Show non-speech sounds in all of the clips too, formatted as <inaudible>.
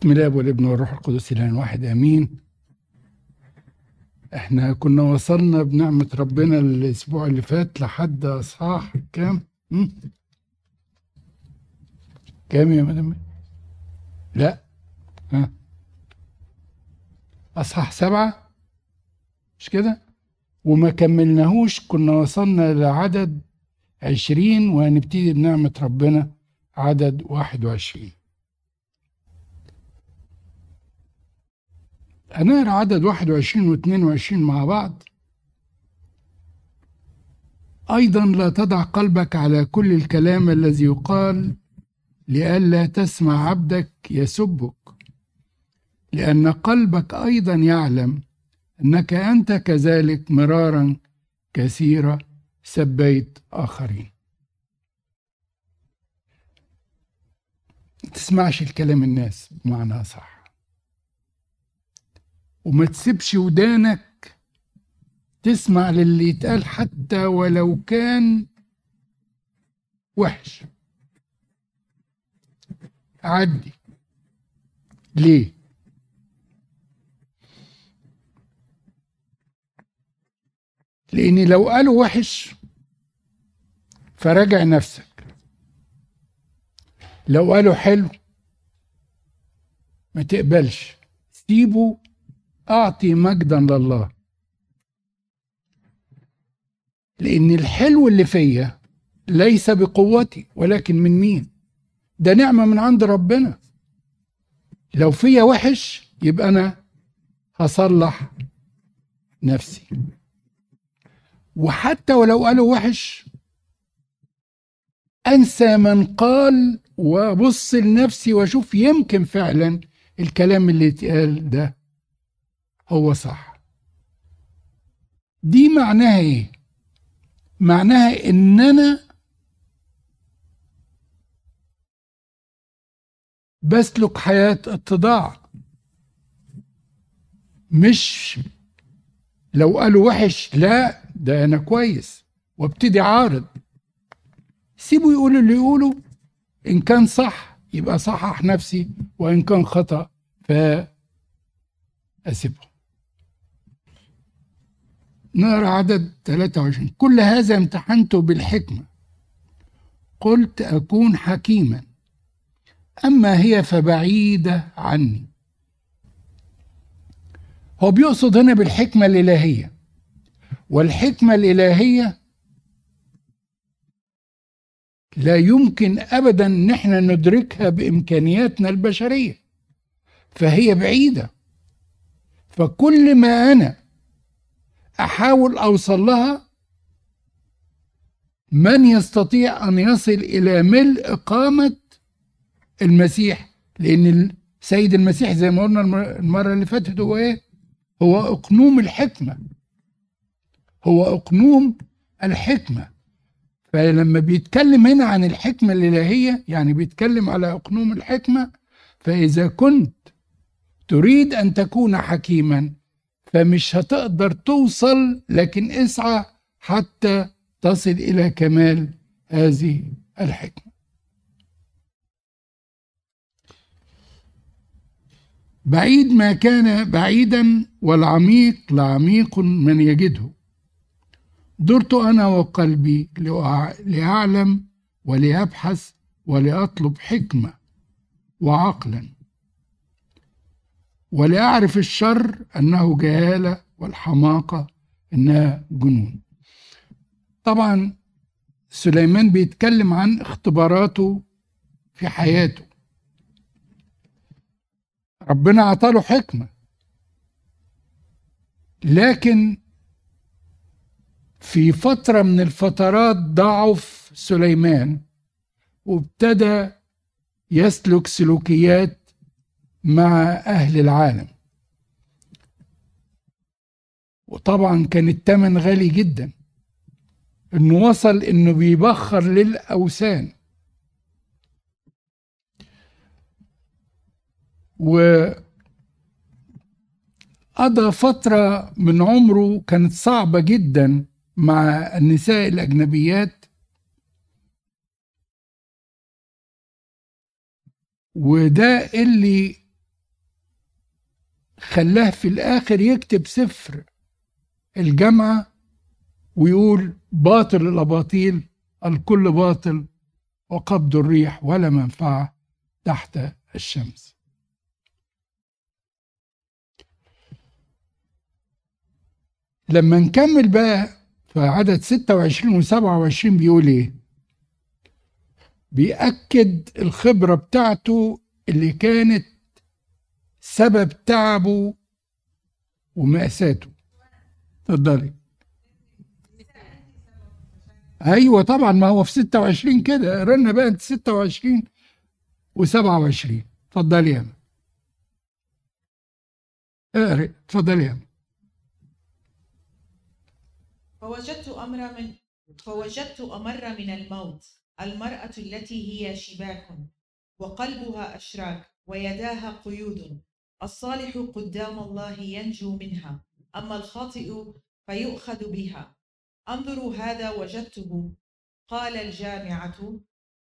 بسم الله والابن والروح القدس الان واحد آمين. إحنا كنا وصلنا بنعمة ربنا الأسبوع اللي فات لحد اصحاح كام؟ كام يا مدام؟ لا. ها. أصحاح سبعة؟ مش كده؟ وما كملناهوش كنا وصلنا لعدد عشرين وهنبتدي بنعمة ربنا عدد واحد وعشرين. هنقرأ عدد 21 و 22 مع بعض. أيضا لا تضع قلبك على كل الكلام الذي يقال لئلا تسمع عبدك يسبك لأن قلبك أيضا يعلم أنك أنت كذلك مرارا كثيرة سبيت آخرين. تسمعش الكلام الناس بمعنى صح وما تسيبش ودانك. تسمع للي يتقال حتى ولو كان وحش. عدي. ليه؟ لأن لو قالوا وحش فراجع نفسك. لو قالوا حلو ما تقبلش. سيبه أعطي مجدا لله. لأن الحلو اللي فيا ليس بقوتي ولكن من مين؟ ده نعمة من عند ربنا. لو فيا وحش يبقى أنا هصلح نفسي. وحتى ولو قالوا وحش أنسى من قال وأبص لنفسي وأشوف يمكن فعلا الكلام اللي اتقال ده. هو صح. دي معناها إيه؟ معناها ان أنا بسلك حياة اتضاع مش لو قالوا وحش لا ده أنا كويس وابتدي عارض سيبوا يقولوا اللي يقولوا. إن كان صح يبقى صحح نفسي وإن كان خطأ فأسيبهم. نقرا عدد 23 كل هذا امتحنته بالحكمة. قلت أكون حكيما. أما هي فبعيدة عني. هو بيقصد هنا بالحكمة الإلهية. والحكمة الإلهية لا يمكن أبدا أن إحنا ندركها بإمكانياتنا البشرية. فهي بعيدة. فكل ما أنا أحاول أوصل لها من يستطيع أن يصل إلى ملء قامه المسيح لأن السيد المسيح زي ما قلنا المرة اللي فاتت هو إيه؟ هو أقنوم الحكمة. هو أقنوم الحكمة. فلما بيتكلم هنا عن الحكمة الإلهية يعني بيتكلم على أقنوم الحكمة فإذا كنت تريد أن تكون حكيما فمش هتقدر توصل لكن اسعى حتى تصل إلى كمال هذه الحكمة. بعيد ما كان بعيدا والعميق لعميق من يجده. درت أنا وقلبي لأعلم ولأبحث ولأطلب حكمة وعقلا. ولأعرف الشر أنه جهالة والحماقة إنها جنون. طبعا سليمان بيتكلم عن اختباراته في حياته. ربنا عطاله حكمة. لكن في فترة من الفترات ضعف سليمان وابتدى يسلك سلوكيات مع أهل العالم. وطبعا كان التمن غالي جدا. إنه وصل إنه بيبخر للأوثان. وقضى فترة من عمره كانت صعبة جدا مع النساء الأجنبيات. وده اللي خلاه في الآخر يكتب سفر الجامعة ويقول باطل الأباطيل الكل باطل وقبض الريح ولا منفعة تحت الشمس. لما نكمل بقى في عدد 26 و 27 بيقول إيه؟ بيأكد الخبرة بتاعته اللي كانت سبب تعبه ومأساته. اتفضلي. أيوه طبعا ما هو في 26 كده. قرنا بقى أنت 26 و27 اتفضلي يا اقري اتفضلي يا فوجدت أمر من فوجدت أمر من الموت. المرأة التي هي شباك وقلبها أشراك ويداها قيود. الصالح قدام الله ينجو منها أما الخاطئ فيؤخذ بها. انظروا هذا وجدته قال الجامعة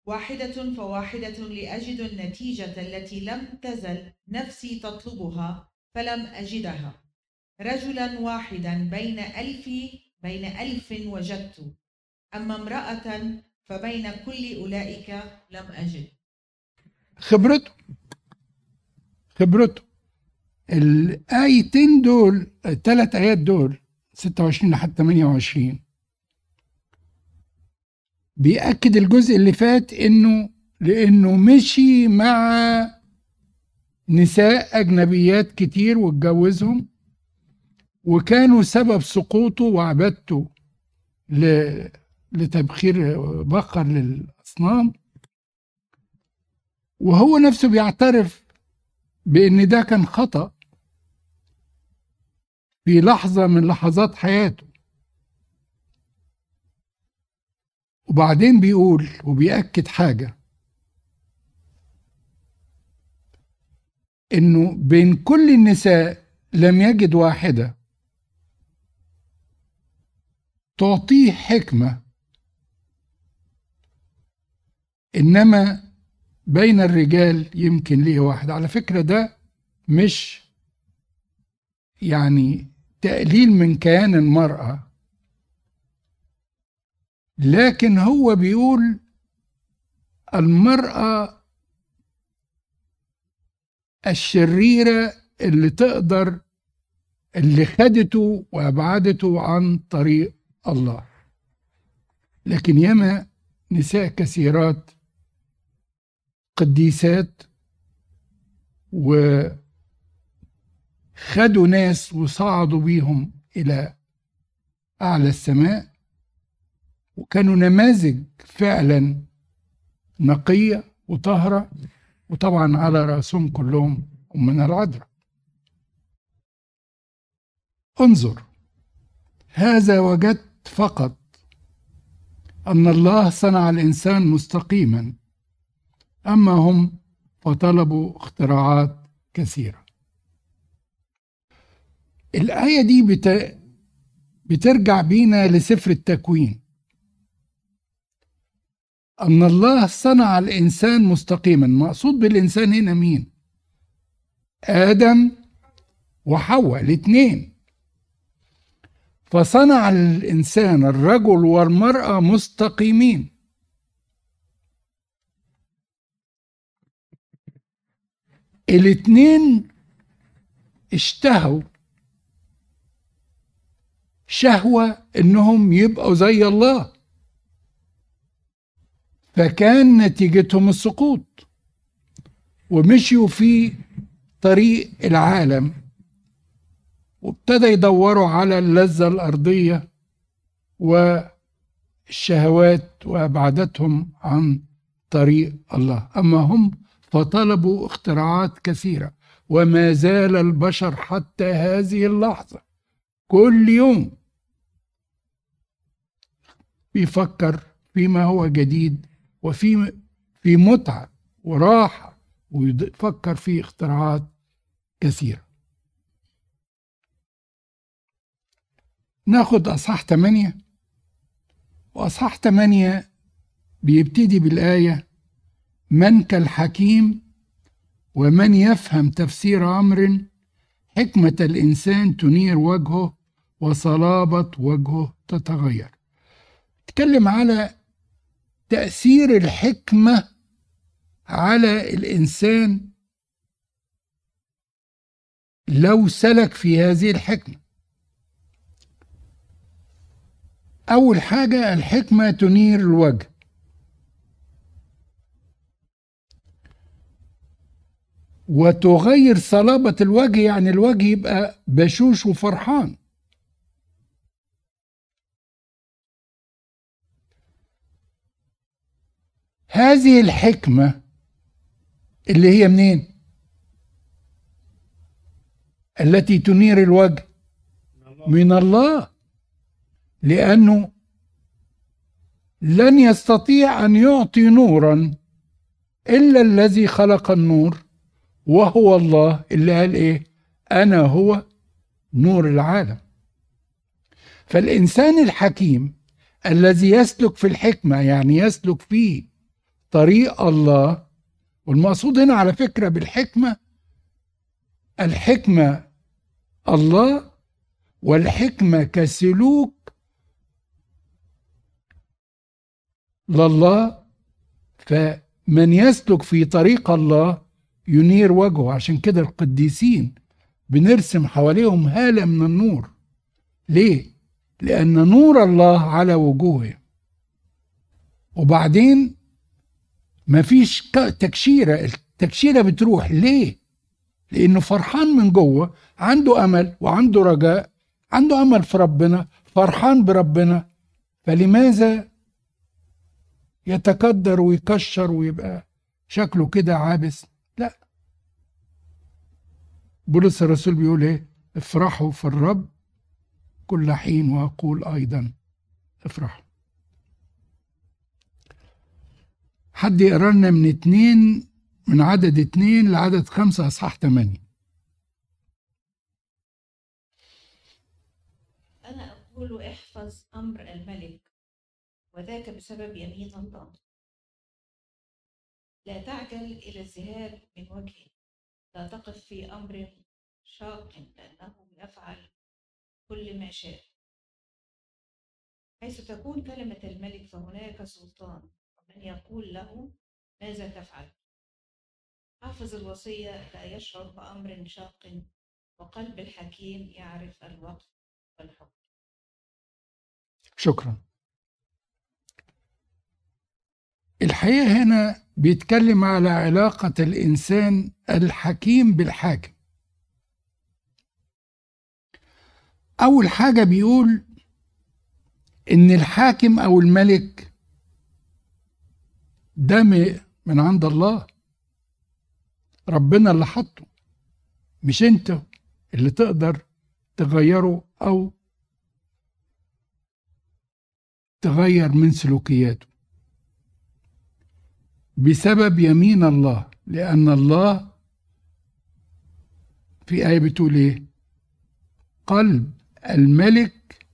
واحدة فواحدة لأجد النتيجة التي لم تزل نفسي تطلبها فلم أجدها. رجلا واحدا بين ألف بين ألف وجدت. أما امرأة فبين كل أولئك لم أجد. خبرته خبرته الآيتين دول الثلاث آيات دول 26 لحد 28 بيأكد الجزء اللي فات إنه لأنه مشي مع نساء أجنبيات كتير واتجوزهم وكانوا سبب سقوطه وعبادته لتبخير بخر للأصنام. وهو نفسه بيعترف بأن ده كان خطأ. في لحظة من لحظات حياته. وبعدين بيقول وبيأكد حاجة إنه بين كل النساء لم يجد واحدة تعطيه حكمة إنما بين الرجال يمكن ليه واحد. على فكرة ده مش يعني تقليل من كيان المرأة. لكن هو بيقول المرأة الشريرة اللي تقدر اللي خدته وأبعدته عن طريق الله. لكن ياما نساء كثيرات قديسات وخدوا ناس وصعدوا بيهم إلى أعلى السماء وكانوا نماذج فعلا نقية وطهرة وطبعا على رأسهم كلهم من العذراء. انظر هذا وجدت فقط أن الله صنع الإنسان مستقيما أما هم فطلبوا اختراعات كثيرة. الآية دي بت... بترجع بينا لسفر التكوين. أن الله صنع الإنسان مستقيما. مقصود بالإنسان هنا مين؟ آدم وحواء الاثنين. فصنع الإنسان الرجل والمرأة مستقيمين. الاثنين اشتهوا شهوة إنهم يبقوا زي الله. فكان نتيجتهم السقوط ومشيوا في طريق العالم وابتدى يدوروا على اللذة الأرضية والشهوات وأبعدتهم عن طريق الله. أما هم فطلبوا اختراعات كثيرة وما زال البشر حتى هذه اللحظة. كل يوم بيفكر فيما هو جديد وفي في متعة وراحة ويفكر في اختراعات كثيرة. ناخد أصحاح تمانية. وأصحاح تمانية بيبتدي بالآية من كالحكيم ومن يفهم تفسير أمر حكمة الإنسان تنير وجهه وصلابة وجهه تتغير. تكلم على تأثير الحكمة على الإنسان لو سلك في هذه الحكمة. أول حاجة الحكمة تنير الوجه. وتغير صلابة الوجه يعني الوجه يبقى بشوش وفرحان. هذه الحكمة اللي هي منين؟ التي تنير الوجه من الله لأنه لن يستطيع أن يعطي نورا إلا الذي خلق النور وهو الله اللي قال إيه؟ أنا هو نور العالم. فالإنسان الحكيم الذي يسلك في الحكمة يعني يسلك في طريق الله. والمقصود هنا على فكرة بالحكمة الحكمة الله والحكمة كسلوك لله. فمن يسلك في طريق الله ينير وجهه. عشان كده القديسين بنرسم حواليهم هالة من النور. ليه؟ لأن نور الله على وجوههم. وبعدين مفيش تكشيرة. التكشيرة بتروح ليه؟ لأنه فرحان من جوه عنده أمل وعنده رجاء عنده أمل في ربنا فرحان بربنا. فلماذا يتكدر ويكشر ويبقى شكله كده عابس؟ لا. بولس الرسول بيقول إيه؟ افرحوا في الرب كل حين وأقول أيضا افرحوا. حد يقرا لنا من اتنين من عدد اتنين لعدد خمسة أصحاح تمانية. أنا أقول احفظ أمر الملك وذاك بسبب يمين الله لا تعجل إلى الذهاب من وجهه لا تقف في أمر شاق لأنه يفعل كل ما شاء. حيث تكون كلمة الملك فهناك سلطان. ومن يقول له ماذا تفعل؟ حافظ الوصية لا يشعر بأمر شاق وقلب الحكيم يعرف الوقت والحكم. شكرا. الحقيقة هنا بيتكلم على علاقة الإنسان الحكيم بالحاكم. أول حاجة بيقول إن الحاكم أو الملك ده من عند الله. ربنا اللي حطه. مش انت اللي تقدر تغيره أو تغير من سلوكياته. بسبب يمين الله. لأن الله في آية بتقول إيه؟ قلب الملك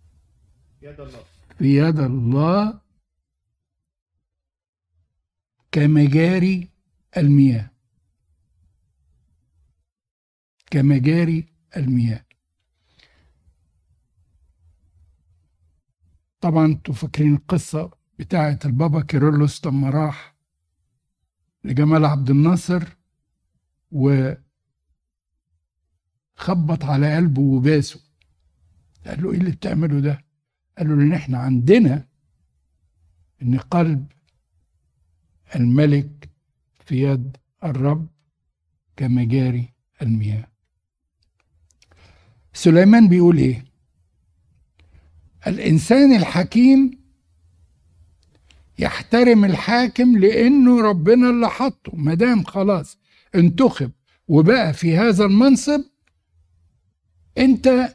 في يد الله. كمجاري المياه. كمجاري المياه. طبعا أنتوا فاكرين القصة بتاعة البابا كيرلس لما راح لجمال عبد الناصر وخبط على قلبه وباسه. قال له إيه اللي بتعمله ده؟ قال له لأن إحنا عندنا إن قلب الملك في يد الرب كمجاري المياه. سليمان بيقول إيه؟ الإنسان الحكيم يحترم الحاكم لأنه ربنا اللي حطه ما دام خلاص انتخب وبقى في هذا المنصب أنت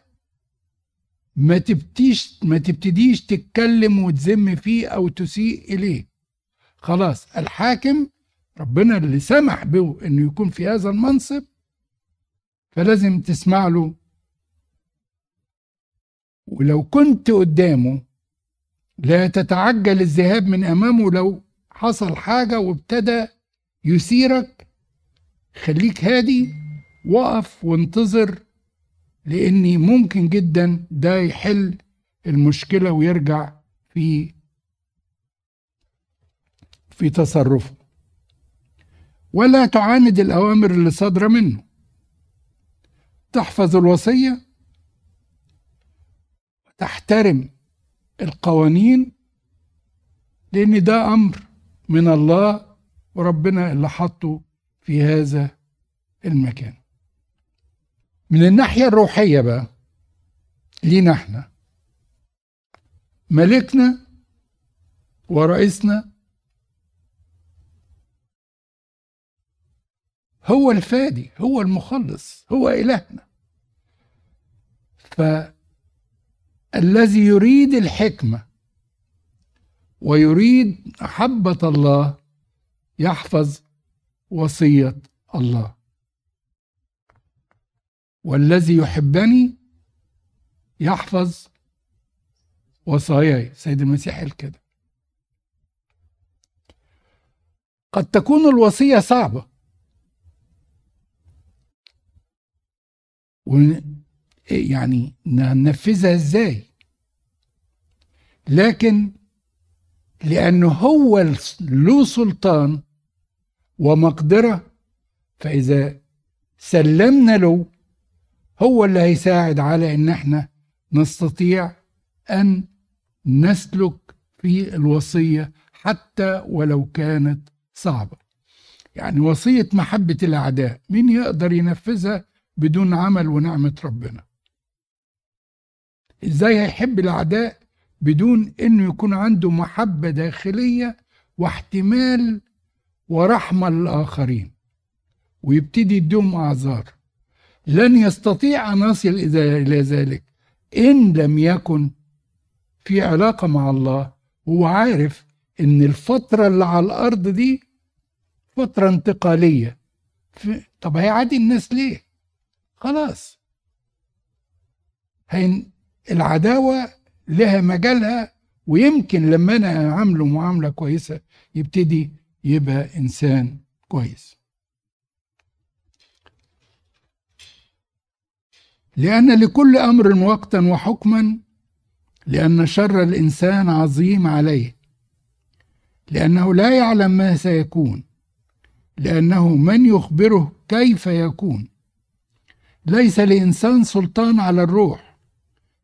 ما تبتيش ما تبتديش تتكلم وتذم فيه أو تسيء إليه. خلاص. الحاكم ربنا اللي سمح به إنه يكون في هذا المنصب فلازم تسمع له. ولو كنت قدامه لا تتعجل الذهاب من أمامه لو حصل حاجة وابتدى يثيرك خليك هادي وقف وانتظر لأني ممكن جدا ده يحل المشكلة ويرجع في في تصرفه. ولا تعاند الأوامر اللي صادرة منه. تحفظ الوصية. تحترم القوانين. لأن ده أمر من الله وربنا اللي حطه في هذا المكان. من الناحية الروحية بقى لينا إحنا. ملكنا ورئيسنا هو الفادي هو المخلص هو إلهنا. فالذي يريد الحكمة ويريد محبة الله يحفظ وصية الله. والذي يحبني يحفظ وصاياي. سيد المسيح قال كده. قد تكون الوصية صعبة. يعني ننفذها إزاي؟ لكن لأنه هو له سلطان ومقدرة فإذا سلمنا له هو اللي هيساعد على إن إحنا نستطيع أن نسلك في الوصية حتى ولو كانت صعبة. يعني وصية محبة الأعداء مين يقدر ينفذها بدون عمل ونعمة ربنا. إزاي هيحب الأعداء بدون إنه يكون عنده محبة داخلية واحتمال ورحمة للآخرين ويبتدي يديهم أعذار. لن يستطيع ان يصل إلى ذلك إن لم يكن في علاقة مع الله هو عارف إن الفترة اللي على الأرض دي فترة انتقالية. طب هيعادي الناس ليه؟ خلاص. هين العداوة لها مجالها ويمكن لما أنا اعامله معاملة كويسة يبتدي يبقى إنسان كويس. لأن لكل أمر وقتا وحكما لأن شر الإنسان عظيم عليه. لأنه لا يعلم ما سيكون. لأنه من يخبره كيف يكون. ليس لإنسان سلطان على الروح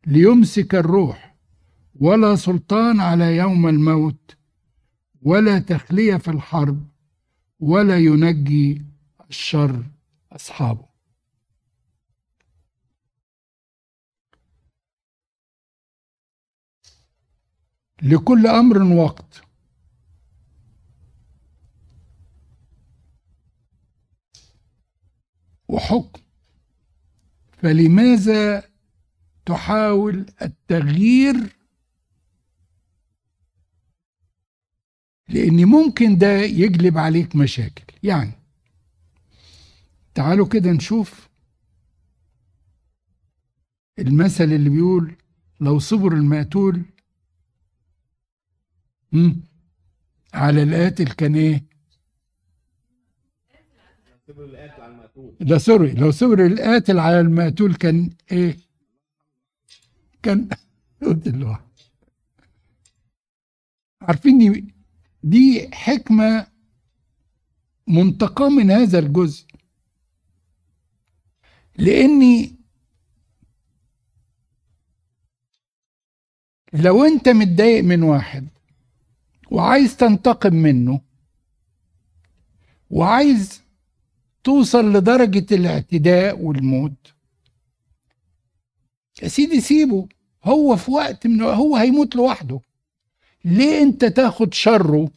ليمسك الروح ولا سلطان على يوم الموت ولا تخلية في الحرب ولا ينجي الشر أصحابه. لكل أمر وقت. وحكم. فلماذا تحاول التغيير؟ لأن ممكن ده يجلب عليك مشاكل. يعني تعالوا كده نشوف المثل اللي بيقول لو صبر المقتول. على القاتل كان إيه لا سوري. لو صبر القاتل على المقتول كان إيه؟ كان <laughs> قتل عارفين دي حكمة منتقاة من هذا الجزء. لأني لو أنت متضايق من واحد وعايز تنتقم منه وعايز توصل لدرجة الاعتداء والموت. يا سيدي سيبه هو في وقت من هو هيموت لوحده. ليه انت تاخد شره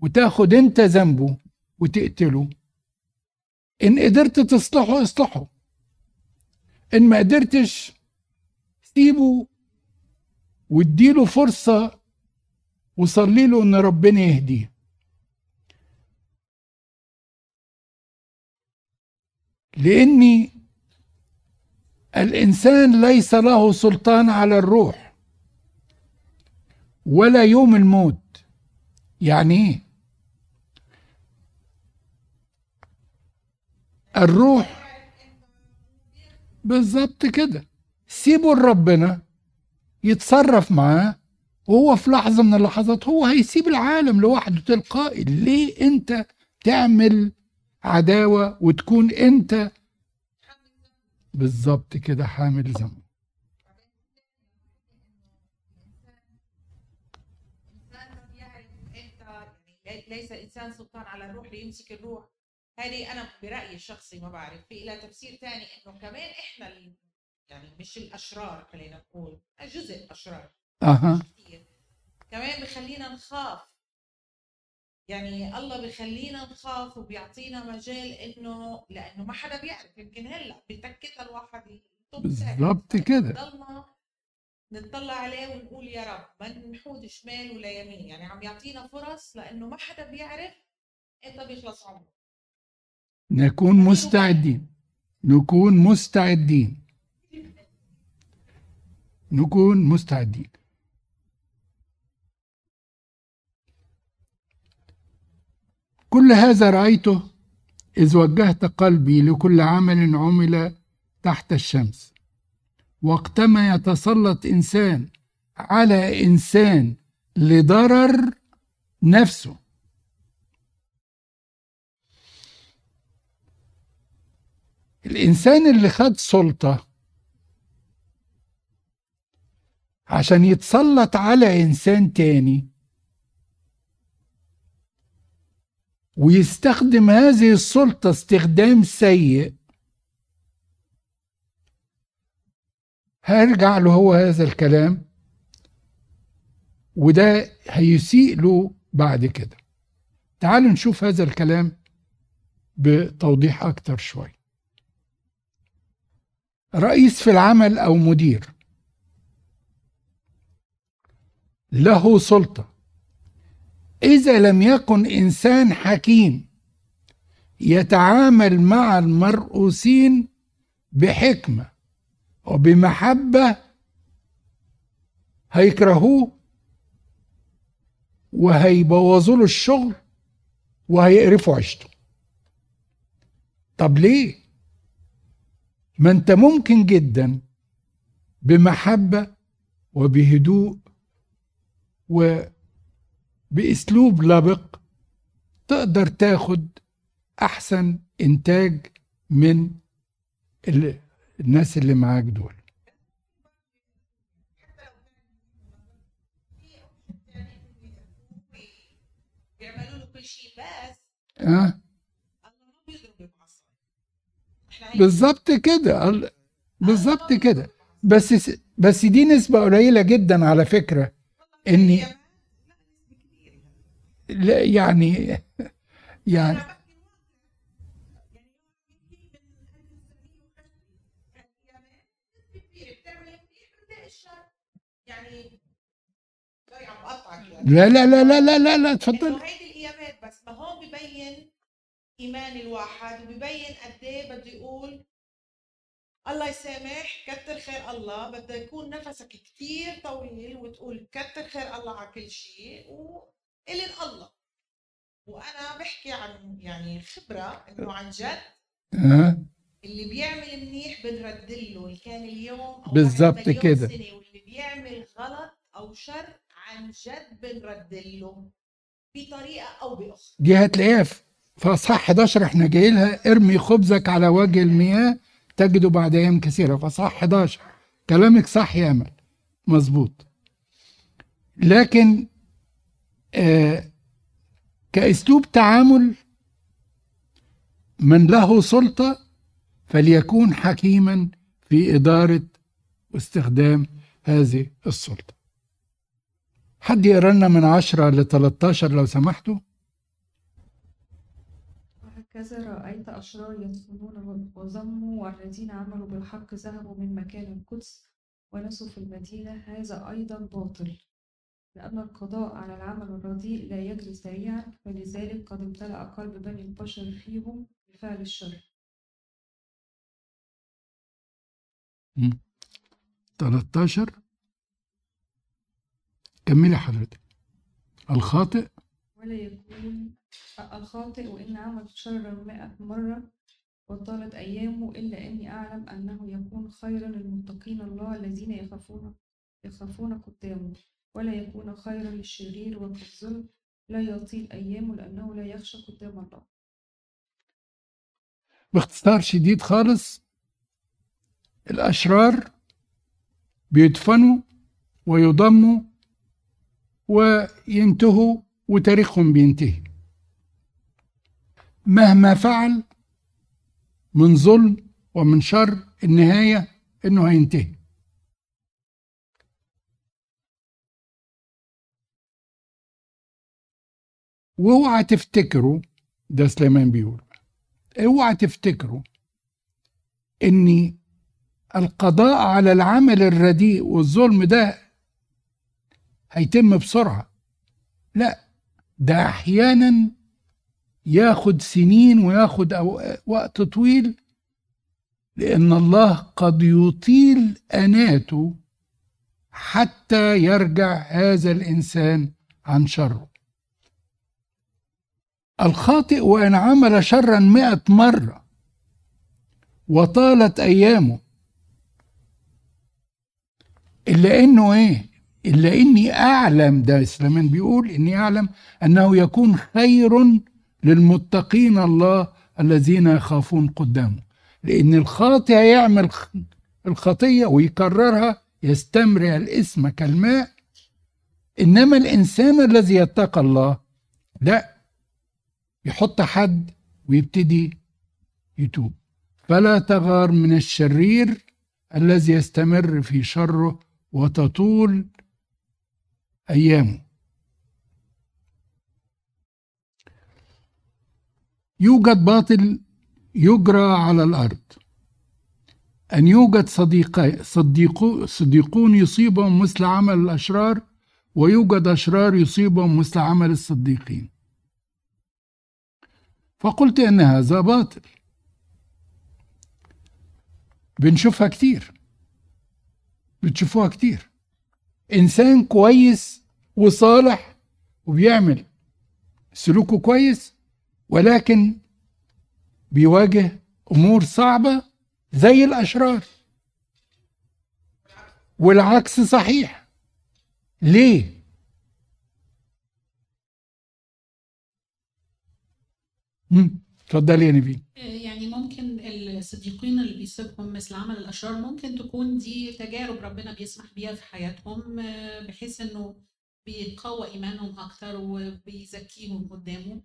وتاخد انت ذنبه وتقتله؟ ان قدرت تصلحه اصلحه. ان ما قدرتش سيبه واديله فرصة وصلي له ان ربنا يهديه. لأني الإنسان ليس له سلطان على الروح ولا يوم الموت. يعني إيه؟ الروح بالظبط كده. سيبوا لربنا يتصرف معاه وهو في لحظة من اللحظات هو هيسيب العالم لوحده تلقائي. ليه أنت تعمل عداوة وتكون انت بالظبط كده حامل ذنب ليس الانسان سلطان على الروح ليمسك الروح. هذه أنا برأيي الشخصي ما بعرف. في لها تفسير ثاني إنه كمان إحنا يعني مش الأشرار خلينا نقول جزء اشرار أها. كمان بخلينا نخاف. يعني الله بخلينا نخاف وبيعطينا مجال إنه لأنه ما حدا بيعرف يمكن هلأ بتكتها الواحد. بالظبط كده. ضلنا نطلع عليه ونقول يا رب ما نحود شمال ولا يمين يعني عم يعطينا فرص لأنه ما حدا بيعرف إمتى بيخلص عمره نكون مستعدين. نكون مستعدين. نكون مستعدين. كل هذا رأيته إذ وجهت قلبي لكل عمل عمل تحت الشمس. وقتما يتسلط إنسان على إنسان لضرر نفسه. الإنسان اللي خد سلطة عشان يتسلط على إنسان تاني ويستخدم هذه السلطة استخدام سيء. هيرجع له هو هذا الكلام وده هيسيء له بعد كده. تعالوا نشوف هذا الكلام بتوضيح أكتر شوي. رئيس في العمل أو مدير؟ له سلطة. إذا لم يكن إنسان حكيم يتعامل مع المرؤوسين بحكمة وبمحبة هيكرهوه وهيبوظوا له الشغل وهيقرفوا عيشته. طب ليه؟ ما أنت ممكن جدا بمحبة وبهدوء وباسلوب لبق تقدر تاخد أحسن إنتاج من ال- الناس اللي معاك دول. أه؟ بالظبط كده. ال- بالظبط كده. بس بس دي نسبة قليلة جدا على فكرة اني يا مان، لا نسبة كبيرة. لا يعني يعني أنا بحكي الواقع. يوم من 1950 نسبة كبيرة بتعمل منيح بتلاقي الشر سوري عم بقطعك لا لا لا لا لا لا, لا إنه اتفضل هيدي الايامات بس ما هون ببين إيمان الواحد وببين قد إيه بده يقول الله يسامح كتر خير الله بده يكون نفسك كتير طويل وتقول كتر خير الله على كل شيء وإلن الله. وأنا بحكي عن يعني خبرة إنه عن جد أه؟ اللي بيعمل منيح بنرد له اللي كان اليوم أو بالظبط كده. واللي بيعمل غلط أو شر عن جد بنرد له بطريقة أو بأخرى. دي هتلاقيها في اصحاح 11 إحنا جاي لها ارمي خبزك على وجه المياه تجده بعد أيام كثيرة في اصحاح 11 كلامك صح يا أمل. مظبوط. لكن آه كأسلوب تعامل من له سلطة فليكون حكيما في إدارة واستخدام هذه السلطة. حد يقرا لنا من 10 ل 13 لو سمحتوا؟ وهكذا رأيت أشرار يدخلون وذموا والذين عملوا بالحق ذهبوا من مكان القدس ونسوا في المدينة. هذا أيضا باطل. لأن القضاء على العمل الرديء لا يجري سريعا فلذلك قد امتلأ قلب بني البشر فيهم بفعل الشر. 13 كملي حضرتك. الخاطئ. ولا يكون الخاطئ وإن عمل شرا مائة مرة وطالت أيامه إلا أني أعلم أنه يكون خيرا للمتقين الله الذين يخافون يخافون قدامه. ولا يكون خيرا للشرير وكالظلم لا يطيل أيامه لأنه لا يخشى قدام الله. باختصار شديد خالص الأشرار بيدفنوا ويضموا وينتهوا وتاريخهم بينتهي. مهما فعل من ظلم ومن شر النهاية إنه هينتهي. وأوعى تفتكروا ده سليمان بيقول أوعى تفتكروا ان القضاء على العمل الرديء والظلم ده هيتم بسرعة. لا ده أحيانا ياخد سنين وياخد وقت طويل لأن الله قد يطيل أناته حتى يرجع هذا الإنسان عن شره. الخاطئ وإن عمل شرا مئة مرة وطالت أيامه. إلا إنه إيه؟ إلا إني أعلم ده سليمان بيقول إني أعلم أنه يكون خير للمتقين الله الذين يخافون قدامه. لأن الخاطئ يعمل الخطية ويكررها يستمرئ الاسم كالماء. إنما الإنسان الذي يتقى الله لا. يحط حد ويبتدي يتوب. فلا تغار من الشرير الذي يستمر في شره وتطول أيامه. يوجد باطل يجرى على الأرض. أن يوجد صديقي صديقو صديقون يصيبهم مثل عمل الأشرار ويوجد أشرار يصيبهم مثل عمل الصديقين. فقلت أن هذا باطل. بنشوفها كتير. بتشوفوها كتير. إنسان كويس وصالح وبيعمل. سلوكه كويس ولكن بيواجه أمور صعبة زي الأشرار. والعكس صحيح. ليه؟ اتفضلي يا نبيل. يعني ممكن الصديقين اللي بيسيبهم مثل عمل الأشرار ممكن تكون دي تجارب ربنا بيسمح بيها في حياتهم بحيث إنه بيقوى إيمانهم أكتر وبيزكيهم قدامه.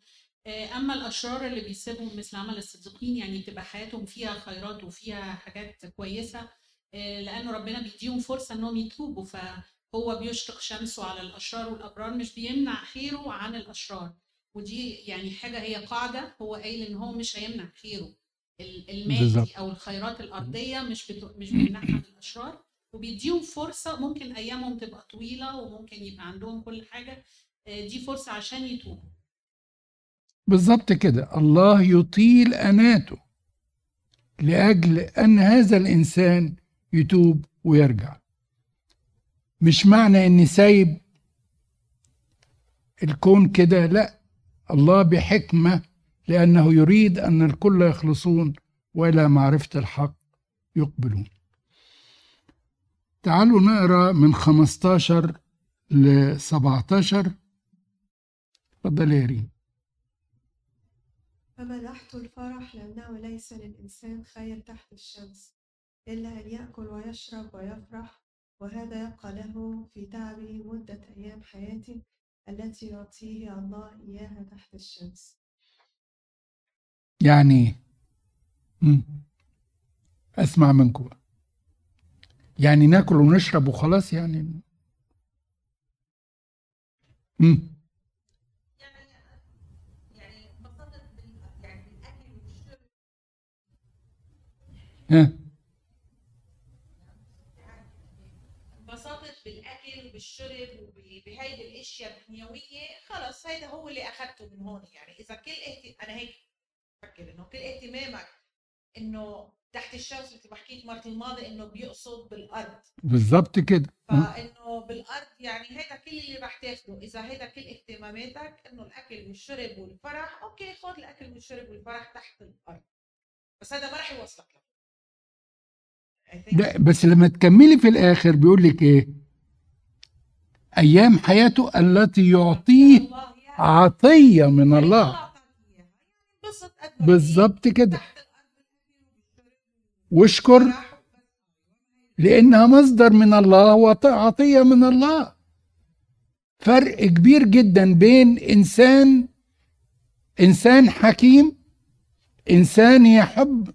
أما الأشرار اللي بيسيبهم مثل عمل الصديقين يعني بتبقى حياتهم فيها خيرات وفيها حاجات كويسة لأنه ربنا بيديهم فرصة إنهم يتوبوا فهو بيشرق شمسه على الأشرار والأبرار مش بيمنع خيره عن الأشرار. ودي يعني حاجة هي قاعدة هو قايل إن هو مش هيمنع خيره. المادي بالزبط. أو الخيرات الأرضية مش بتو... مش بيمنعها من الأشرار. وبيديهم فرصة ممكن أيامهم تبقى طويلة وممكن يبقى عندهم كل حاجة. دي فرصة عشان يتوبوا. بالظبط كده. الله يطيل أناته لأجل أن هذا الإنسان يتوب ويرجع. مش معنى إني سايب الكون كده لأ. الله بحكمة لأنه يريد أن الكل يخلصون وإلى معرفة الحق يقبلون. تعالوا نقرأ من 15 ل 17 اتفضل يا ريم. فمدحت الفرح لأنه ليس للإنسان خير تحت الشمس إلا أن يأكل ويشرب ويفرح وهذا يبقى له في تعبه مدة أيام حياته التي يعطيه الله إياها تحت الشمس. يعني أسمع منكم. يعني ناكل ونشرب وخلاص يعني. مم. ها. انبسطت بالأكل وبالشرب وبهيدي الأشياء الدنيوية خلص هيدا هو اللي اخذته من هون يعني. إذا كل اهتم... أنا هيك بفكر إنه كل اهتمامك إنه تحت الشمس مثل ما حكيت مرة الماضي إنه بيقصد بالأرض. بالضبط كده. فإنه بالأرض يعني هيدا كل اللي رح تاخده. إذا هيدا كل اهتماماتك إنه الأكل والشرب والفرح أوكي خذ الأكل والشرب والفرح تحت الأرض. بس هذا ما راح يوصلك لا بس لما تكملي في الآخر بيقول لك إيه؟ أيام حياته التي يعطيه. عطية من الله بالظبط. كده واشكر لأنها مصدر من الله وعطية من الله فرق كبير جدا بين إنسان إنسان حكيم إنسان يحب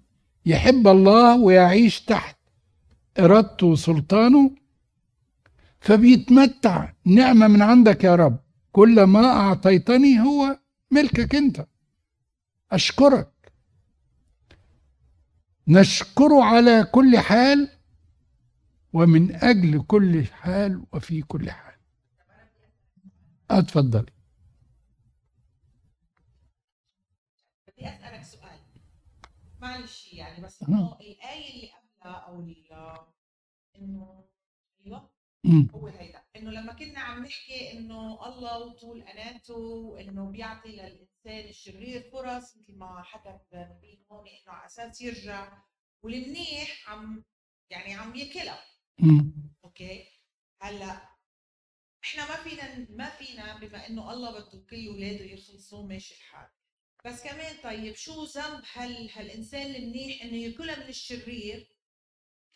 يحب الله ويعيش تحت إرادته وسلطانه فبيتمتع. نعمة من عندك يا رب. كل ما أعطيتني هو ملكك أنت. أشكرك. نشكره على كل حال ومن أجل كل حال وفي كل حال. اتفضل. بدي أسألك سؤال. معلش يعني بس. إنه الايه اللي قبلها أيوه مم. هو هيدا إنه لما كنا عم نحكي إنه الله وطول أناته وإنه بيعطي للإنسان الشرير فرص مثل ما حكى نبيل هون إنه على أساس يرجع والمنيح عم يعني عم ياكلها. أوكي؟ هلأ إحنا ما فينا ما فينا بما إنه الله بده كل أولاده يخلصوا ماشي الحال بس كمان طيب شو ذنب هال هالإنسان المنيح إنه ياكلها من الشرير؟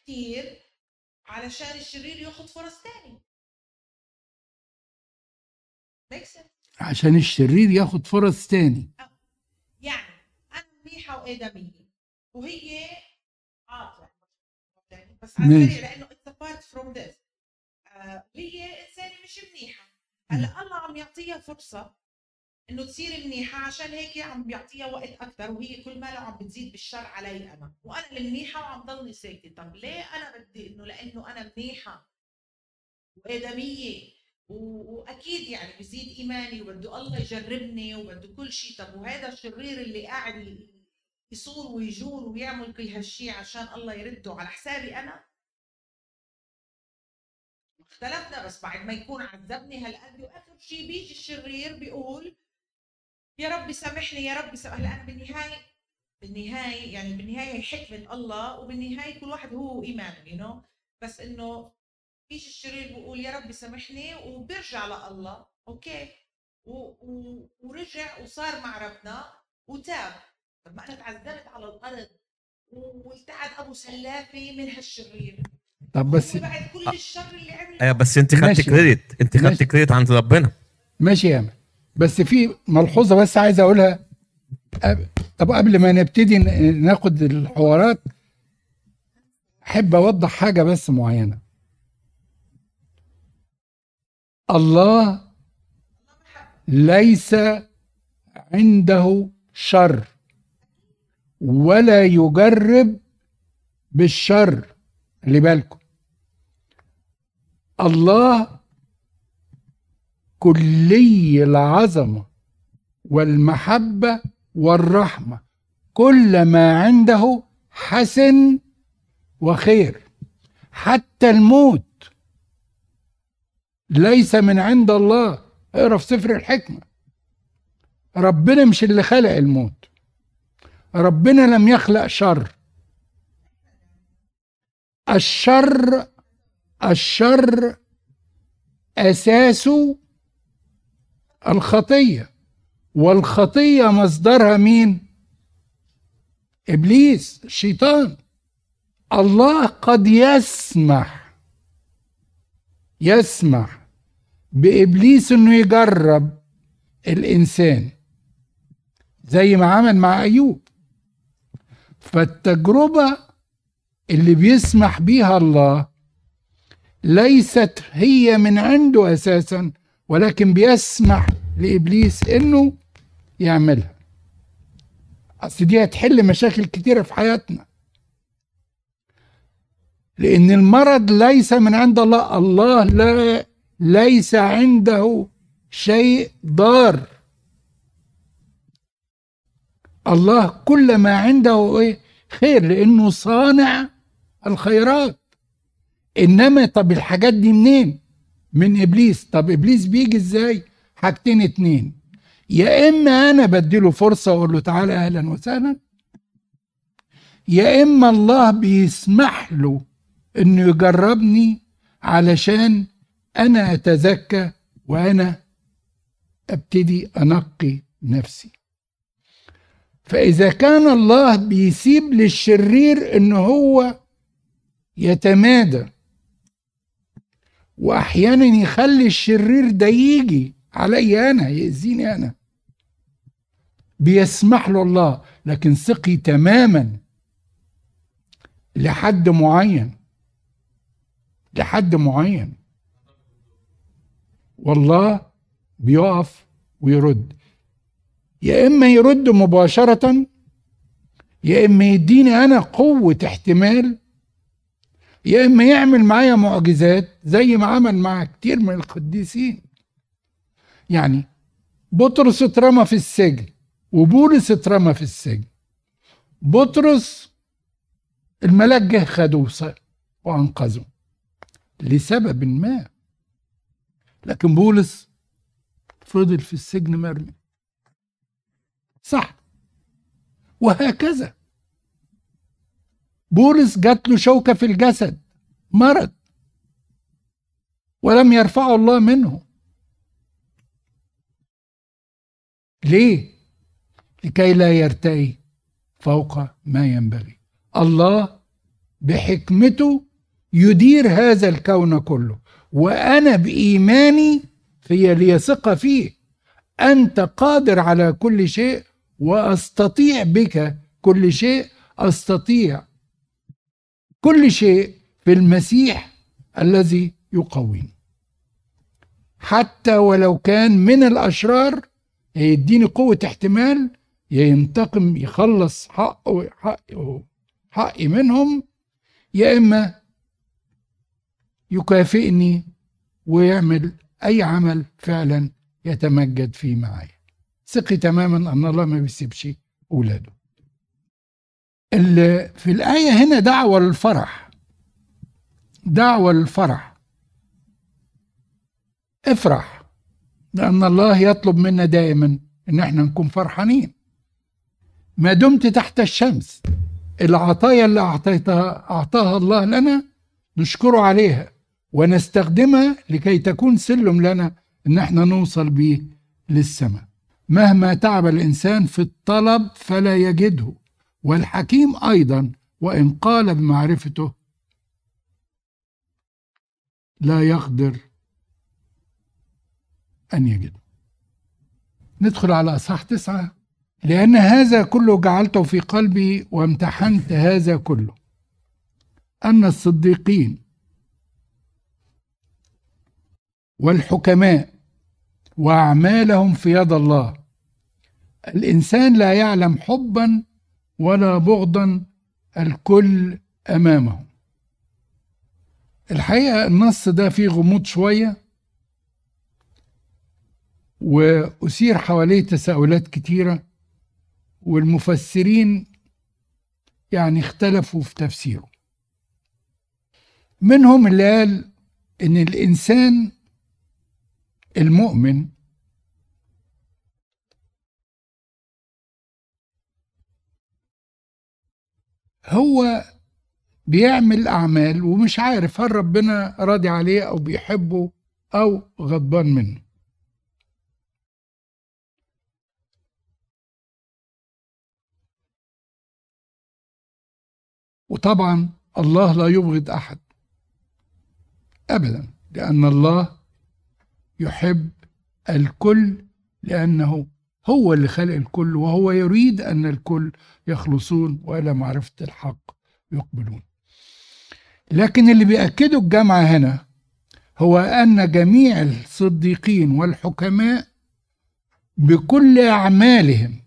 كثير علشان الشرير ياخذ فرص تاني. عشان الشرير ياخد فرص تاني. يعني أنا منيحة وادميه وهي عاطله بس على لأنه it's from this هي إنسانة مش منيحة. هلأ الله عم يعطيها فرصة إنه تصير منيحه عشان هيك عم بيعطيها وقت أكثر وهي كل ماله عم بتزيد بالشر علي أنا. وأنا المنيحة وعم ضلني ساكتة. طب ليه أنا بدي إنه؟ لأنه أنا منيحة. وادميه وأكيد يعني بزيد إيماني وبده الله يجربني وبده كل شيء طب وهذا الشرير اللي قاعد يصور ويجور ويعمل كل هالشيء عشان الله يرده على حسابي أنا؟ اختلفنا. بس بعد ما يكون عذبني هالقد وآخر شيء بيجي الشرير بيقول يا رب سامحني يا رب سامحني هلا أنا بالنهاية بالنهاية يعني بالنهاية هي حكمة الله وبالنهاية كل واحد هو إيمانه you know? بس إنه بيجي الشرير بيقول يا رب سامحني وبيرجع لله okay و... و... ورجع وصار مع ربنا وتاب طب ما أنا تعذبت على الأرض والتعب أبو سلافه من هالشرير طب بس بعد كل الشر اللي عمله أيوه بس أنت خدت. كريدت أنت. خدت كريدت عند ربنا ماشي يا. بس في ملحوظة بس عايز أقولها. طب قبل ما نبتدي ناخد الحوارات أحب أوضح حاجة بس معينة. الله ليس عنده شر ولا يجرب بالشر. خلي بالكم. الله كلي العظمه والمحبة والرحمة. كل ما عنده حسن وخير. حتى الموت ليس من عند الله. اقرأ في سفر الحكمة. ربنا مش اللي خلق الموت. ربنا لم يخلق شر. الشر الشر أساسه الخطية. والخطية مصدرها مين؟ إبليس الشيطان. الله قد يسمح يسمح بإبليس إنه يجرب الإنسان. زي ما عمل مع أيوب. فالتجربة اللي بيسمح بيها الله ليست هي من عنده أساسا ولكن بيسمح لإبليس إنه يعملها. أصل دي هتحل مشاكل كتيرة في حياتنا. لأن المرض ليس من عند الله الله لا ليس عنده شيء ضار. الله كل ما عنده إيه؟ خير لأنه صانع الخيرات. إنما طب الحاجات دي منين؟ من إبليس. طب إبليس بيجي إزاي؟ حاجتين اتنين. يا إما أنا بديله فرصة وأقول له تعالى أهلا وسهلا. يا إما الله بيسمح له إنه يجربني علشان أنا اتزكى وأنا أبتدي أنقي نفسي. فإذا كان الله بيسيب للشرير إن هو يتمادى واحيانا يخلي الشرير ده يجي علي أنا يأذيني أنا. بيسمح له الله لكن ثقي تماما لحد معين. لحد معين. والله بيقف ويرد. يا إما يرد مباشرة يا إما يديني أنا قوة احتمال يا إما يعمل معايا معجزات زي ما عمل مع كتير من القديسين. يعني بطرس اترمى في السجن وبولس اترمى في السجن. بطرس الملاك جه خده وأنقذه لسبب ما. لكن بولس فضل في السجن مرمي. صح. وهكذا. بولس جات له شوكة في الجسد مرض. ولم يرفعه الله منه. ليه؟ لكي لا يرتئي فوق ما ينبغي. الله بحكمته يدير هذا الكون كله وأنا بإيماني في لي ثقة فيه أنت قادر على كل شيء وأستطيع بك كل شيء أستطيع كل شيء في المسيح الذي يقويني. حتى ولو كان من الأشرار يديني قوة احتمال ينتقم يخلص حقه حقه حقي منهم يا إما يكافئني ويعمل أي عمل فعلا يتمجد فيه معايا ثقي تماما أن الله ما بيسيبش أولاده. اللي في الآية هنا دعوة للفرح. دعوة للفرح. افرح. لأن الله يطلب منا دائما إن إحنا نكون فرحانين. ما دمت تحت الشمس. العطايا اللي اعطيتها أعطاها الله لنا نشكره عليها ونستخدمها لكي تكون سلم لنا إن إحنا نوصل بيه للسماء. مهما تعب الإنسان في الطلب فلا يجده. والحكيم أيضا وإن قال بمعرفته لا يقدر أن يجده ندخل على اصحاح تسعة. لأن هذا كله جعلته في قلبي وامتحنت هذا كله. أن الصديقين والحكماء وأعمالهم في يد الله. الإنسان لا يعلم حبا ولا بغضا الكل أمامه. الحقيقة النص ده فيه غموض شوية. وأثير حواليه تساؤلات كتيرة والمفسرين يعني اختلفوا في تفسيره. منهم اللي قال إن الإنسان المؤمن هو بيعمل أعمال ومش عارف هل ربنا راضي عليه أو بيحبه أو غضبان منه. وطبعا الله لا يبغض أحد. أبدا لأن الله يحب الكل لأنه هو اللي خلق الكل وهو يريد أن الكل يخلصون وإلى معرفة الحق يقبلون. لكن اللي بيأكده الجامعة هنا هو أن جميع الصديقين والحكماء بكل أعمالهم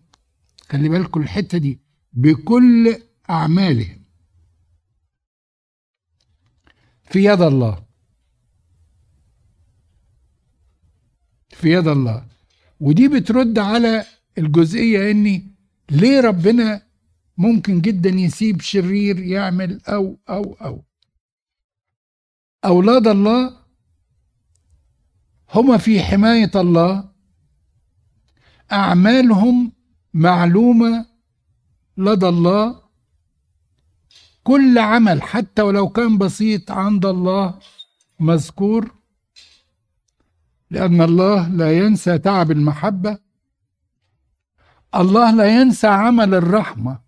خلي بالكم الحتة دي بكل أعمالهم في يد الله. في يد الله. ودي بترد على الجزئية إني ليه ربنا ممكن جدا يسيب شرير يعمل أو أو أو. أولاد الله هم في حماية الله. أعمالهم معلومة لدى الله. كل عمل حتى ولو كان بسيط عند الله مذكور لأن الله لا ينسى تعب المحبة. الله لا ينسى عمل الرحمة.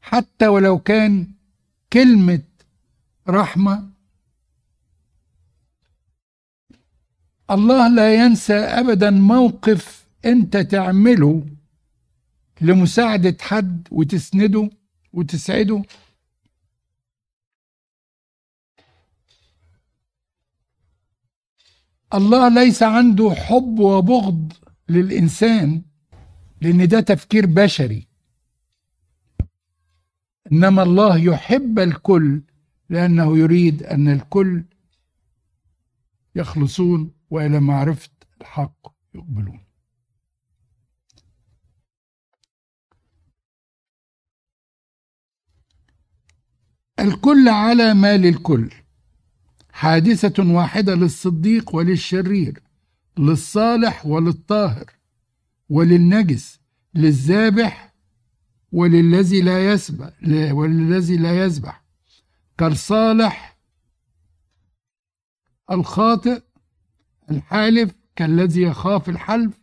حتى ولو كان كلمة رحمة الله لا ينسى أبدا موقف أنت تعمله لمساعدة حد وتسنده وتسعده. الله ليس عنده حب وبغض للإنسان لأن ده تفكير بشري. إنما الله يحب الكل لأنه يريد أن الكل يخلصون وإلى معرفة الحق يقبلون. الكل على ما للكل حادثة واحدة للصديق وللشرير للصالح وللطاهر وللنجس للذابح وللذي لا يسبح وللذي لا يسبح. كالصالح الخاطئ الحالف كالذي يخاف الحلف.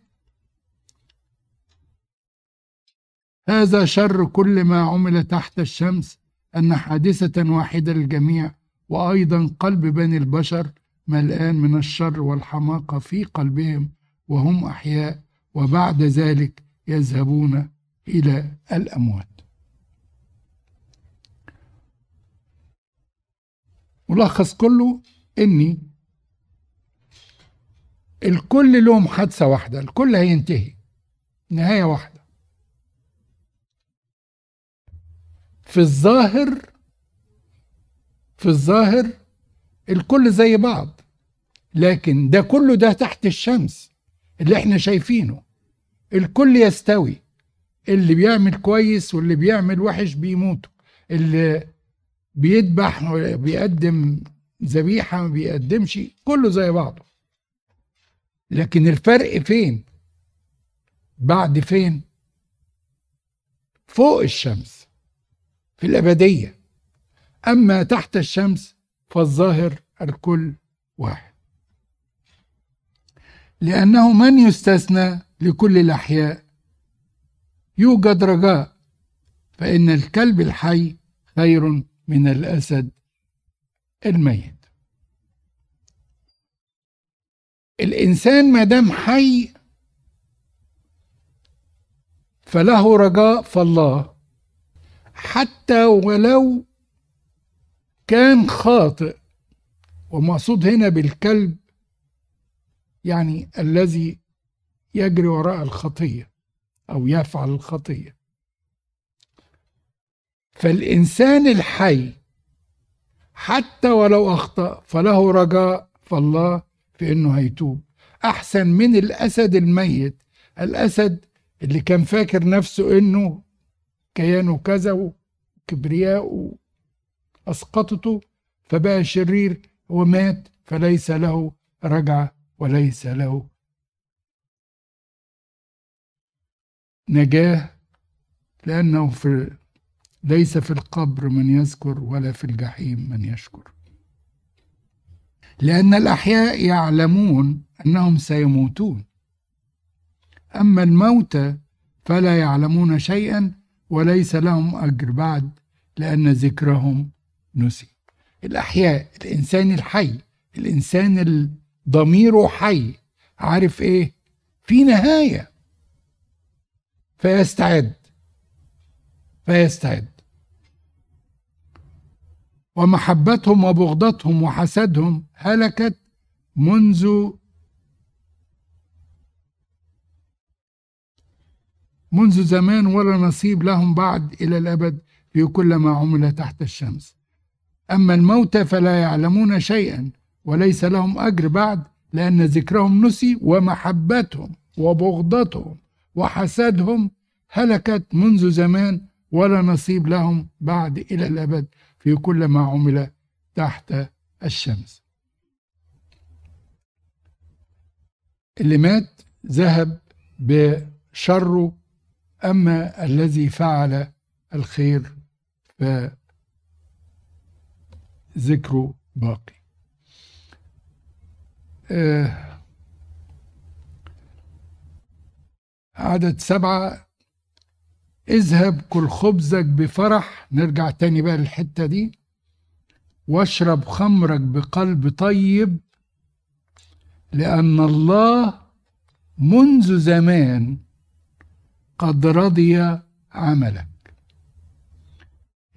هذا شر كل ما عمل تحت الشمس أن حادثة واحدة للجميع وأيضا قلب بني البشر ملآن من الشر والحماقة في قلبهم وهم أحياء وبعد ذلك يذهبون إلى الأموات. ملخص كله إني الكل لهم حادثة واحدة الكل هينتهي نهاية واحدة. في الظاهر في الظاهر الكل زي بعض لكن ده كله ده تحت الشمس اللي إحنا شايفينه. الكل يستوي اللي بيعمل كويس واللي بيعمل وحش بيموتوا اللي بيذبح بيقدم ذبيحة ما بيقدمش كله زي بعضه. لكن الفرق فين؟ بعد فين؟ فوق الشمس في الأبدية. أما تحت الشمس فالظاهر الكل واحد. لأنه من يستثنى لكل الأحياء؟ يوجد رجاء فإن الكلب الحي خير من الأسد الميت. الإنسان ما دام حي فله رجاء فالله حتى ولو كان خاطئ ومقصود هنا بالكلب يعني الذي يجري وراء الخطية أو يفعل الخطية. فالإنسان الحي حتى ولو أخطأ فله رجاء فالله في انه هيتوب. أحسن من الأسد الميت. الأسد اللي كان فاكر نفسه إنه كيانه كذا وكبرياء اسقطته فبقى شرير ومات فليس له رجعه وليس له نجاة لأنه في ليس في القبر من يذكر ولا في الجحيم من يشكر. لأن الأحياء يعلمون أنهم سيموتون. أما الموتى فلا يعلمون شيئا وليس لهم أجر بعد لأن ذكرهم نسي. الأحياء الإنسان الحي الإنسان ضميره حي. عارف إيه؟ في نهاية. فيستعد. فيستعد. ومحبتهم وبغضتهم وحسدهم هلكت منذ منذ زمان ولا نصيب لهم بعد إلى الأبد في كل ما عمل تحت الشمس. أما الموتى فلا يعلمون شيئا وليس لهم أجر بعد لأن ذكرهم نسي ومحبتهم وبغضتهم وحسدهم هلكت منذ زمان ولا نصيب لهم بعد إلى الأبد في كل ما عمل تحت الشمس. اللي مات ذهب بشره أما الذي فعل الخير ذكره باقي. آه عدد سبعة. اذهب كل خبزك بفرح. نرجع تاني بقى للحتة دي. واشرب خمرك بقلب طيب لأن الله منذ زمان قد رضي عملك.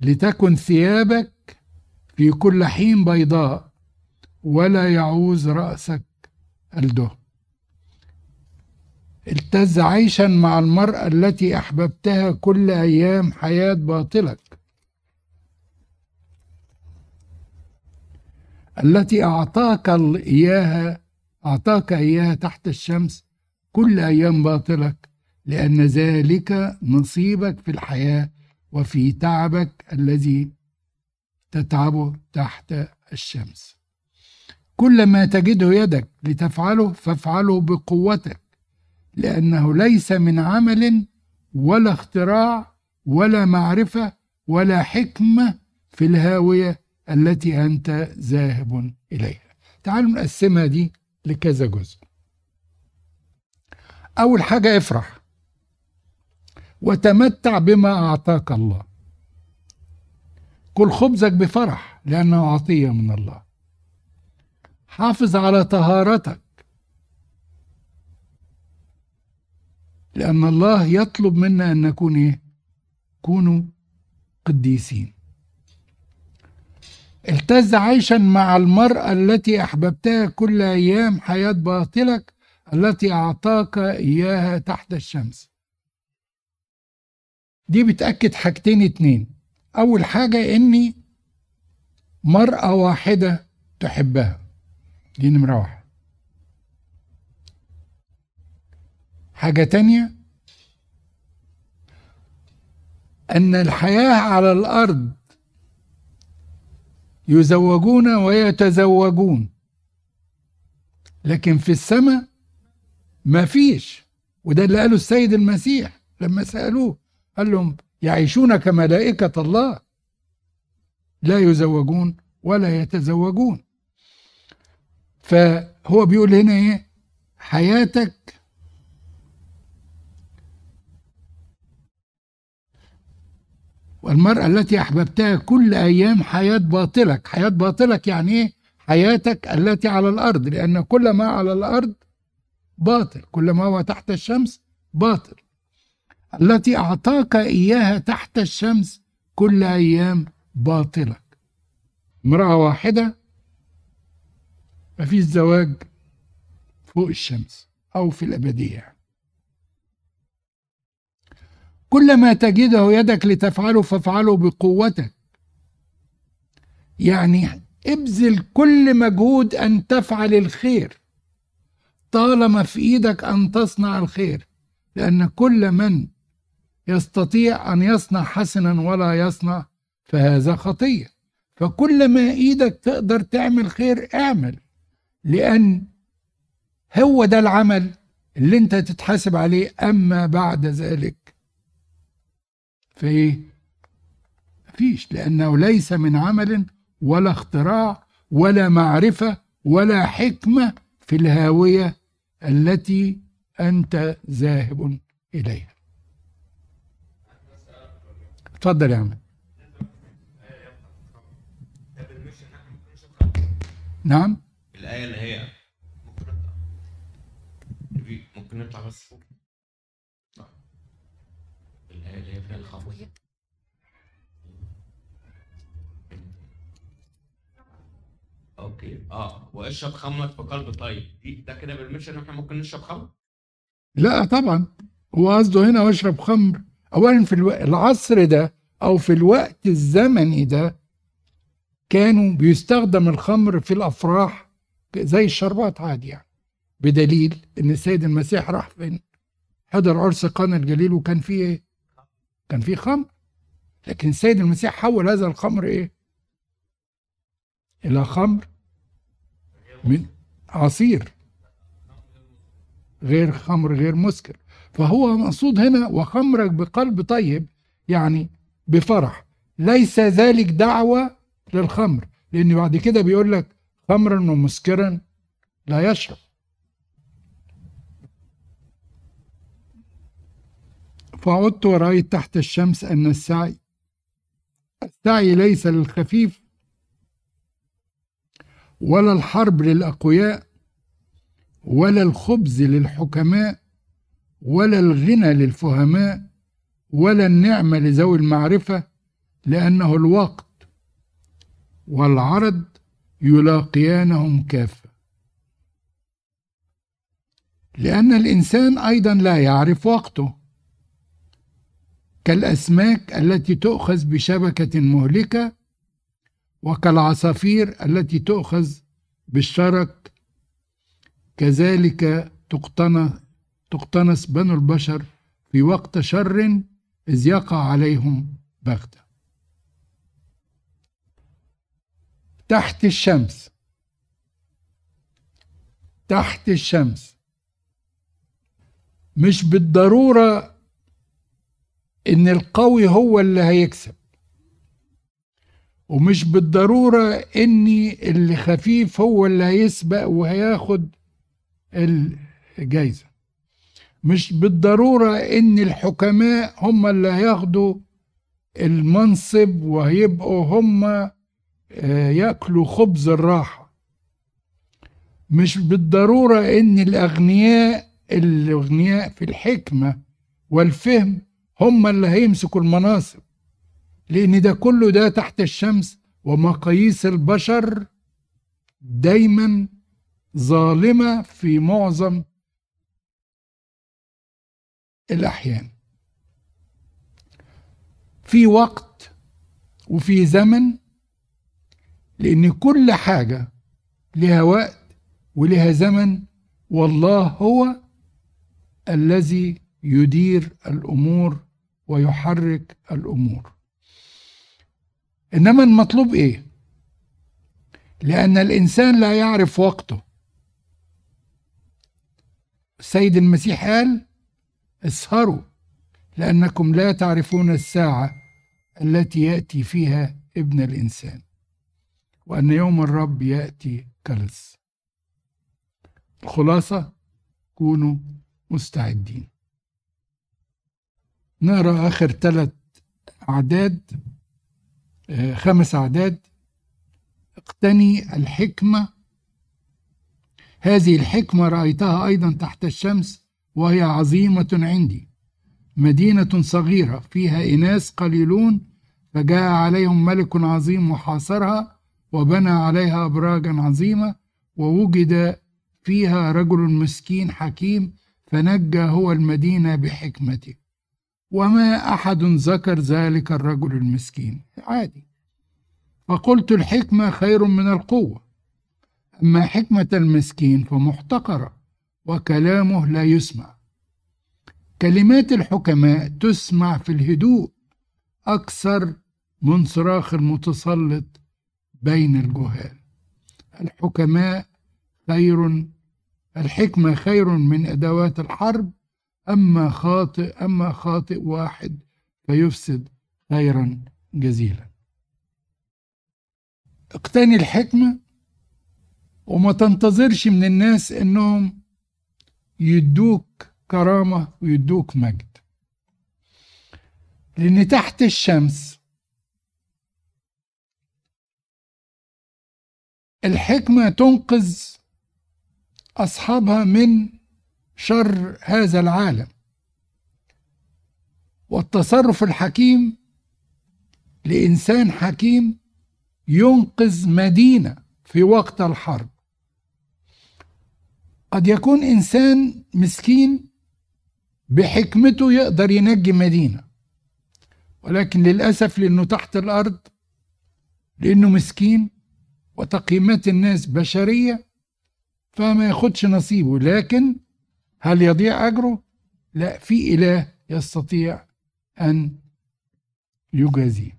لتكن ثيابك في كل حين بيضاء ولا يعوز رأسك الدهن التز عيشا مع المرأة التي أحببتها كل أيام حياة باطلك. التي أعطاك إياها أعطاك إياها تحت الشمس كل أيام باطلك لأن ذلك نصيبك في الحياة وفي تعبك الذي تتعبه تحت الشمس. كل ما تجده يدك لتفعله فافعله بقوتك لأنه ليس من عمل ولا اختراع ولا معرفة ولا حكمة في الهاوية التي أنت ذاهب إليها. تعالوا نقسمها دي لكذا جزء. أول حاجة افرح وتمتع بما أعطاك الله. كل خبزك بفرح لأنه عطية من الله. حافظ على طهارتك. لأن الله يطلب منا أن نكون إيه؟ كونوا قديسين. التز عيشا مع المرأة التي أحببتها كل أيام حياة باطلك التي أعطاك إياها تحت الشمس. دي بتأكد حاجتين اتنين. أول حاجة إني مرأة واحدة تحبها. دي نمرة واحد حاجة تانية أن الحياة على الأرض يزوجون ويتزوجون لكن في السماء ما فيش. وده اللي قاله السيد المسيح لما سألوه قال لهم يعيشون كملائكة الله. لا يزوجون ولا يتزوجون. فهو بيقول هنا إيه؟ حياتك والمرأة التي أحببتها كل أيام حياة باطلك. حياة باطلك يعني إيه؟ حياتك التي على الأرض. لأن كل ما على الأرض باطل. كل ما هو تحت الشمس باطل. التي أعطاك إياها تحت الشمس كل أيام باطلك امرأة واحدة مفيش زواج فوق الشمس أو في الأبدية. كل ما تجده يدك لتفعله فافعله بقوتك. يعني ابذل كل مجهود أن تفعل الخير. طالما في إيدك أن تصنع الخير لأن كل من يستطيع أن يصنع حسنا ولا يصنع فهذا خطية فكل ما إيدك تقدر تعمل خير اعمل. لأن هو ده العمل اللي أنت تتحاسب عليه أما بعد ذلك فإيه؟ مفيش. لأنه ليس من عمل ولا اختراع ولا معرفة ولا حكمة في الهاوية التي أنت ذاهب إليها. اتفضل يا عم. نعم. الآية اللي هي ممكن نطلع. ممكن نطلع بس. فوق الآية اللي هي فيها الخوف. أوكي. آه. واشرب خمرك في قلب طيب. ده كده بالمشن إحنا ممكن نشرب خمر؟ لا طبعا. هو قصده هنا واشرب خمر. اولا في. العصر ده أو في الوقت الزمني ده كانوا بيستخدم الخمر في الأفراح زي الشربات عادي يعني. بدليل إن السيد المسيح راح فين؟ حضر عرس قانا الجليل وكان فيه إيه؟ كان فيه خمر. لكن السيد المسيح حول هذا الخمر إيه؟ إلى خمر من عصير. غير خمر غير مسكر. فهو مقصود هنا وخمرك بقلب طيب يعني بفرح. ليس ذلك دعوة للخمر لأن بعد كده بيقول لك خمرا ومسكرا لا يشرب. فعدت ورأيت تحت الشمس أن السعي السعي ليس للخفيف ولا الحرب للأقوياء ولا الخبز للحكماء ولا الغنى للفهماء ولا النعمة لذوي المعرفة لأنه الوقت والعرض يلاقيانهم كافة. لأن الإنسان أيضا لا يعرف وقته. كالأسماك التي تؤخذ بشبكة مهلكة وكالعصافير التي تؤخذ بالشرك كذلك تقتنص تقتنص بنو البشر في وقت شر إذ يقع عليهم بغتة. تحت الشمس. تحت الشمس. مش بالضرورة إن القوي هو اللي هيكسب. ومش بالضرورة إن اللي خفيف هو اللي هيسبق وهياخد الجايزة. مش بالضرورة إن الحكماء هم اللي هياخدوا المنصب وهيبقوا هم آه، ياكلوا خبز الراحة. مش بالضرورة إن الأغنياء الأغنياء في الحكمة والفهم هم اللي هيمسكوا المناصب. لأن ده كله ده تحت الشمس ومقاييس البشر دايما ظالمة في معظم الأحيان. في وقت وفي زمن لأن كل حاجة لها وقت ولها زمن والله هو الذي يدير الأمور ويحرك الأمور. إنما المطلوب إيه؟ لأن الإنسان لا يعرف وقته. السيد المسيح قال اسهروا لأنكم لا تعرفون الساعة التي يأتي فيها ابن الإنسان وأن يوم الرب يأتي كلص الخلاصة كونوا مستعدين. نقرأ آخر ثلاث أعداد آه، خمس أعداد. اقتني الحكمة. هذه الحكمة رأيتها أيضا تحت الشمس. وهي عظيمة عندي. مدينة صغيرة فيها إناس قليلون فجاء عليهم ملك عظيم وحاصرها وبنى عليها أبراجا عظيمة ووجد فيها رجل مسكين حكيم فنجى هو المدينة بحكمته. وما أحد ذكر ذلك الرجل المسكين. عادي. فقلت الحكمة خير من القوة. أما حكمة المسكين فمحتقرة. وكلامه لا يسمع. كلمات الحكماء تسمع في الهدوء أكثر من صراخ المتسلط بين الجهال. الحكماء خير الحكمة خير من أدوات الحرب أما خاطئ أما خاطئ واحد فيفسد خيرا جزيلا. اقتني الحكمة وما تنتظرش من الناس إنهم يدوك كرامة ويدوك مجد. لأن تحت الشمس الحكمة تنقذ أصحابها من شر هذا العالم. والتصرف الحكيم لإنسان حكيم ينقذ مدينة في وقت الحرب. قد يكون إنسان مسكين بحكمته يقدر ينجي مدينة. ولكن للأسف لأنه تحت الأرض لأنه مسكين وتقييمات الناس بشرية فما ياخدش نصيبه. لكن هل يضيع أجره؟ لا في إله يستطيع أن يجازيه.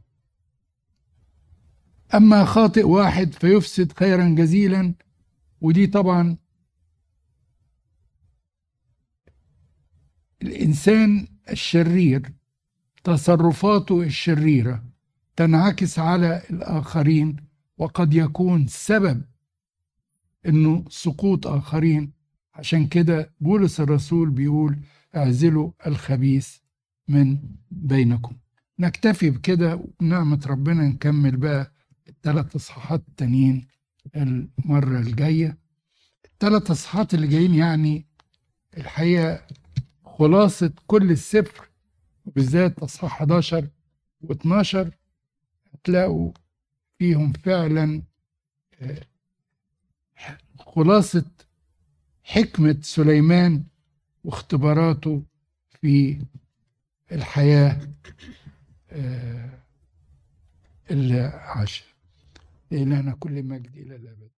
أما خاطئ واحد فيفسد خيرا جزيلا ودي طبعا الإنسان الشرير تصرفاته الشريرة تنعكس على الآخرين وقد يكون سبب إنه سقوط آخرين. عشان كده بولس الرسول بيقول اعزلوا الخبيث من بينكم. نكتفي بكده ونعمة ربنا نكمل بقى الثلاث اصحاحات التانيين المرة الجاية. الثلاث اصحاحات اللي جايين يعني الحقيقة خلاصة كل السفر وبالذات أصحاح 11 و12 هتلاقوا فيهم فعلا آه، خلاصة حكمة سليمان واختباراته في الحياة آه، اللي عاشها إلهنا كل مجد إلى الأبد.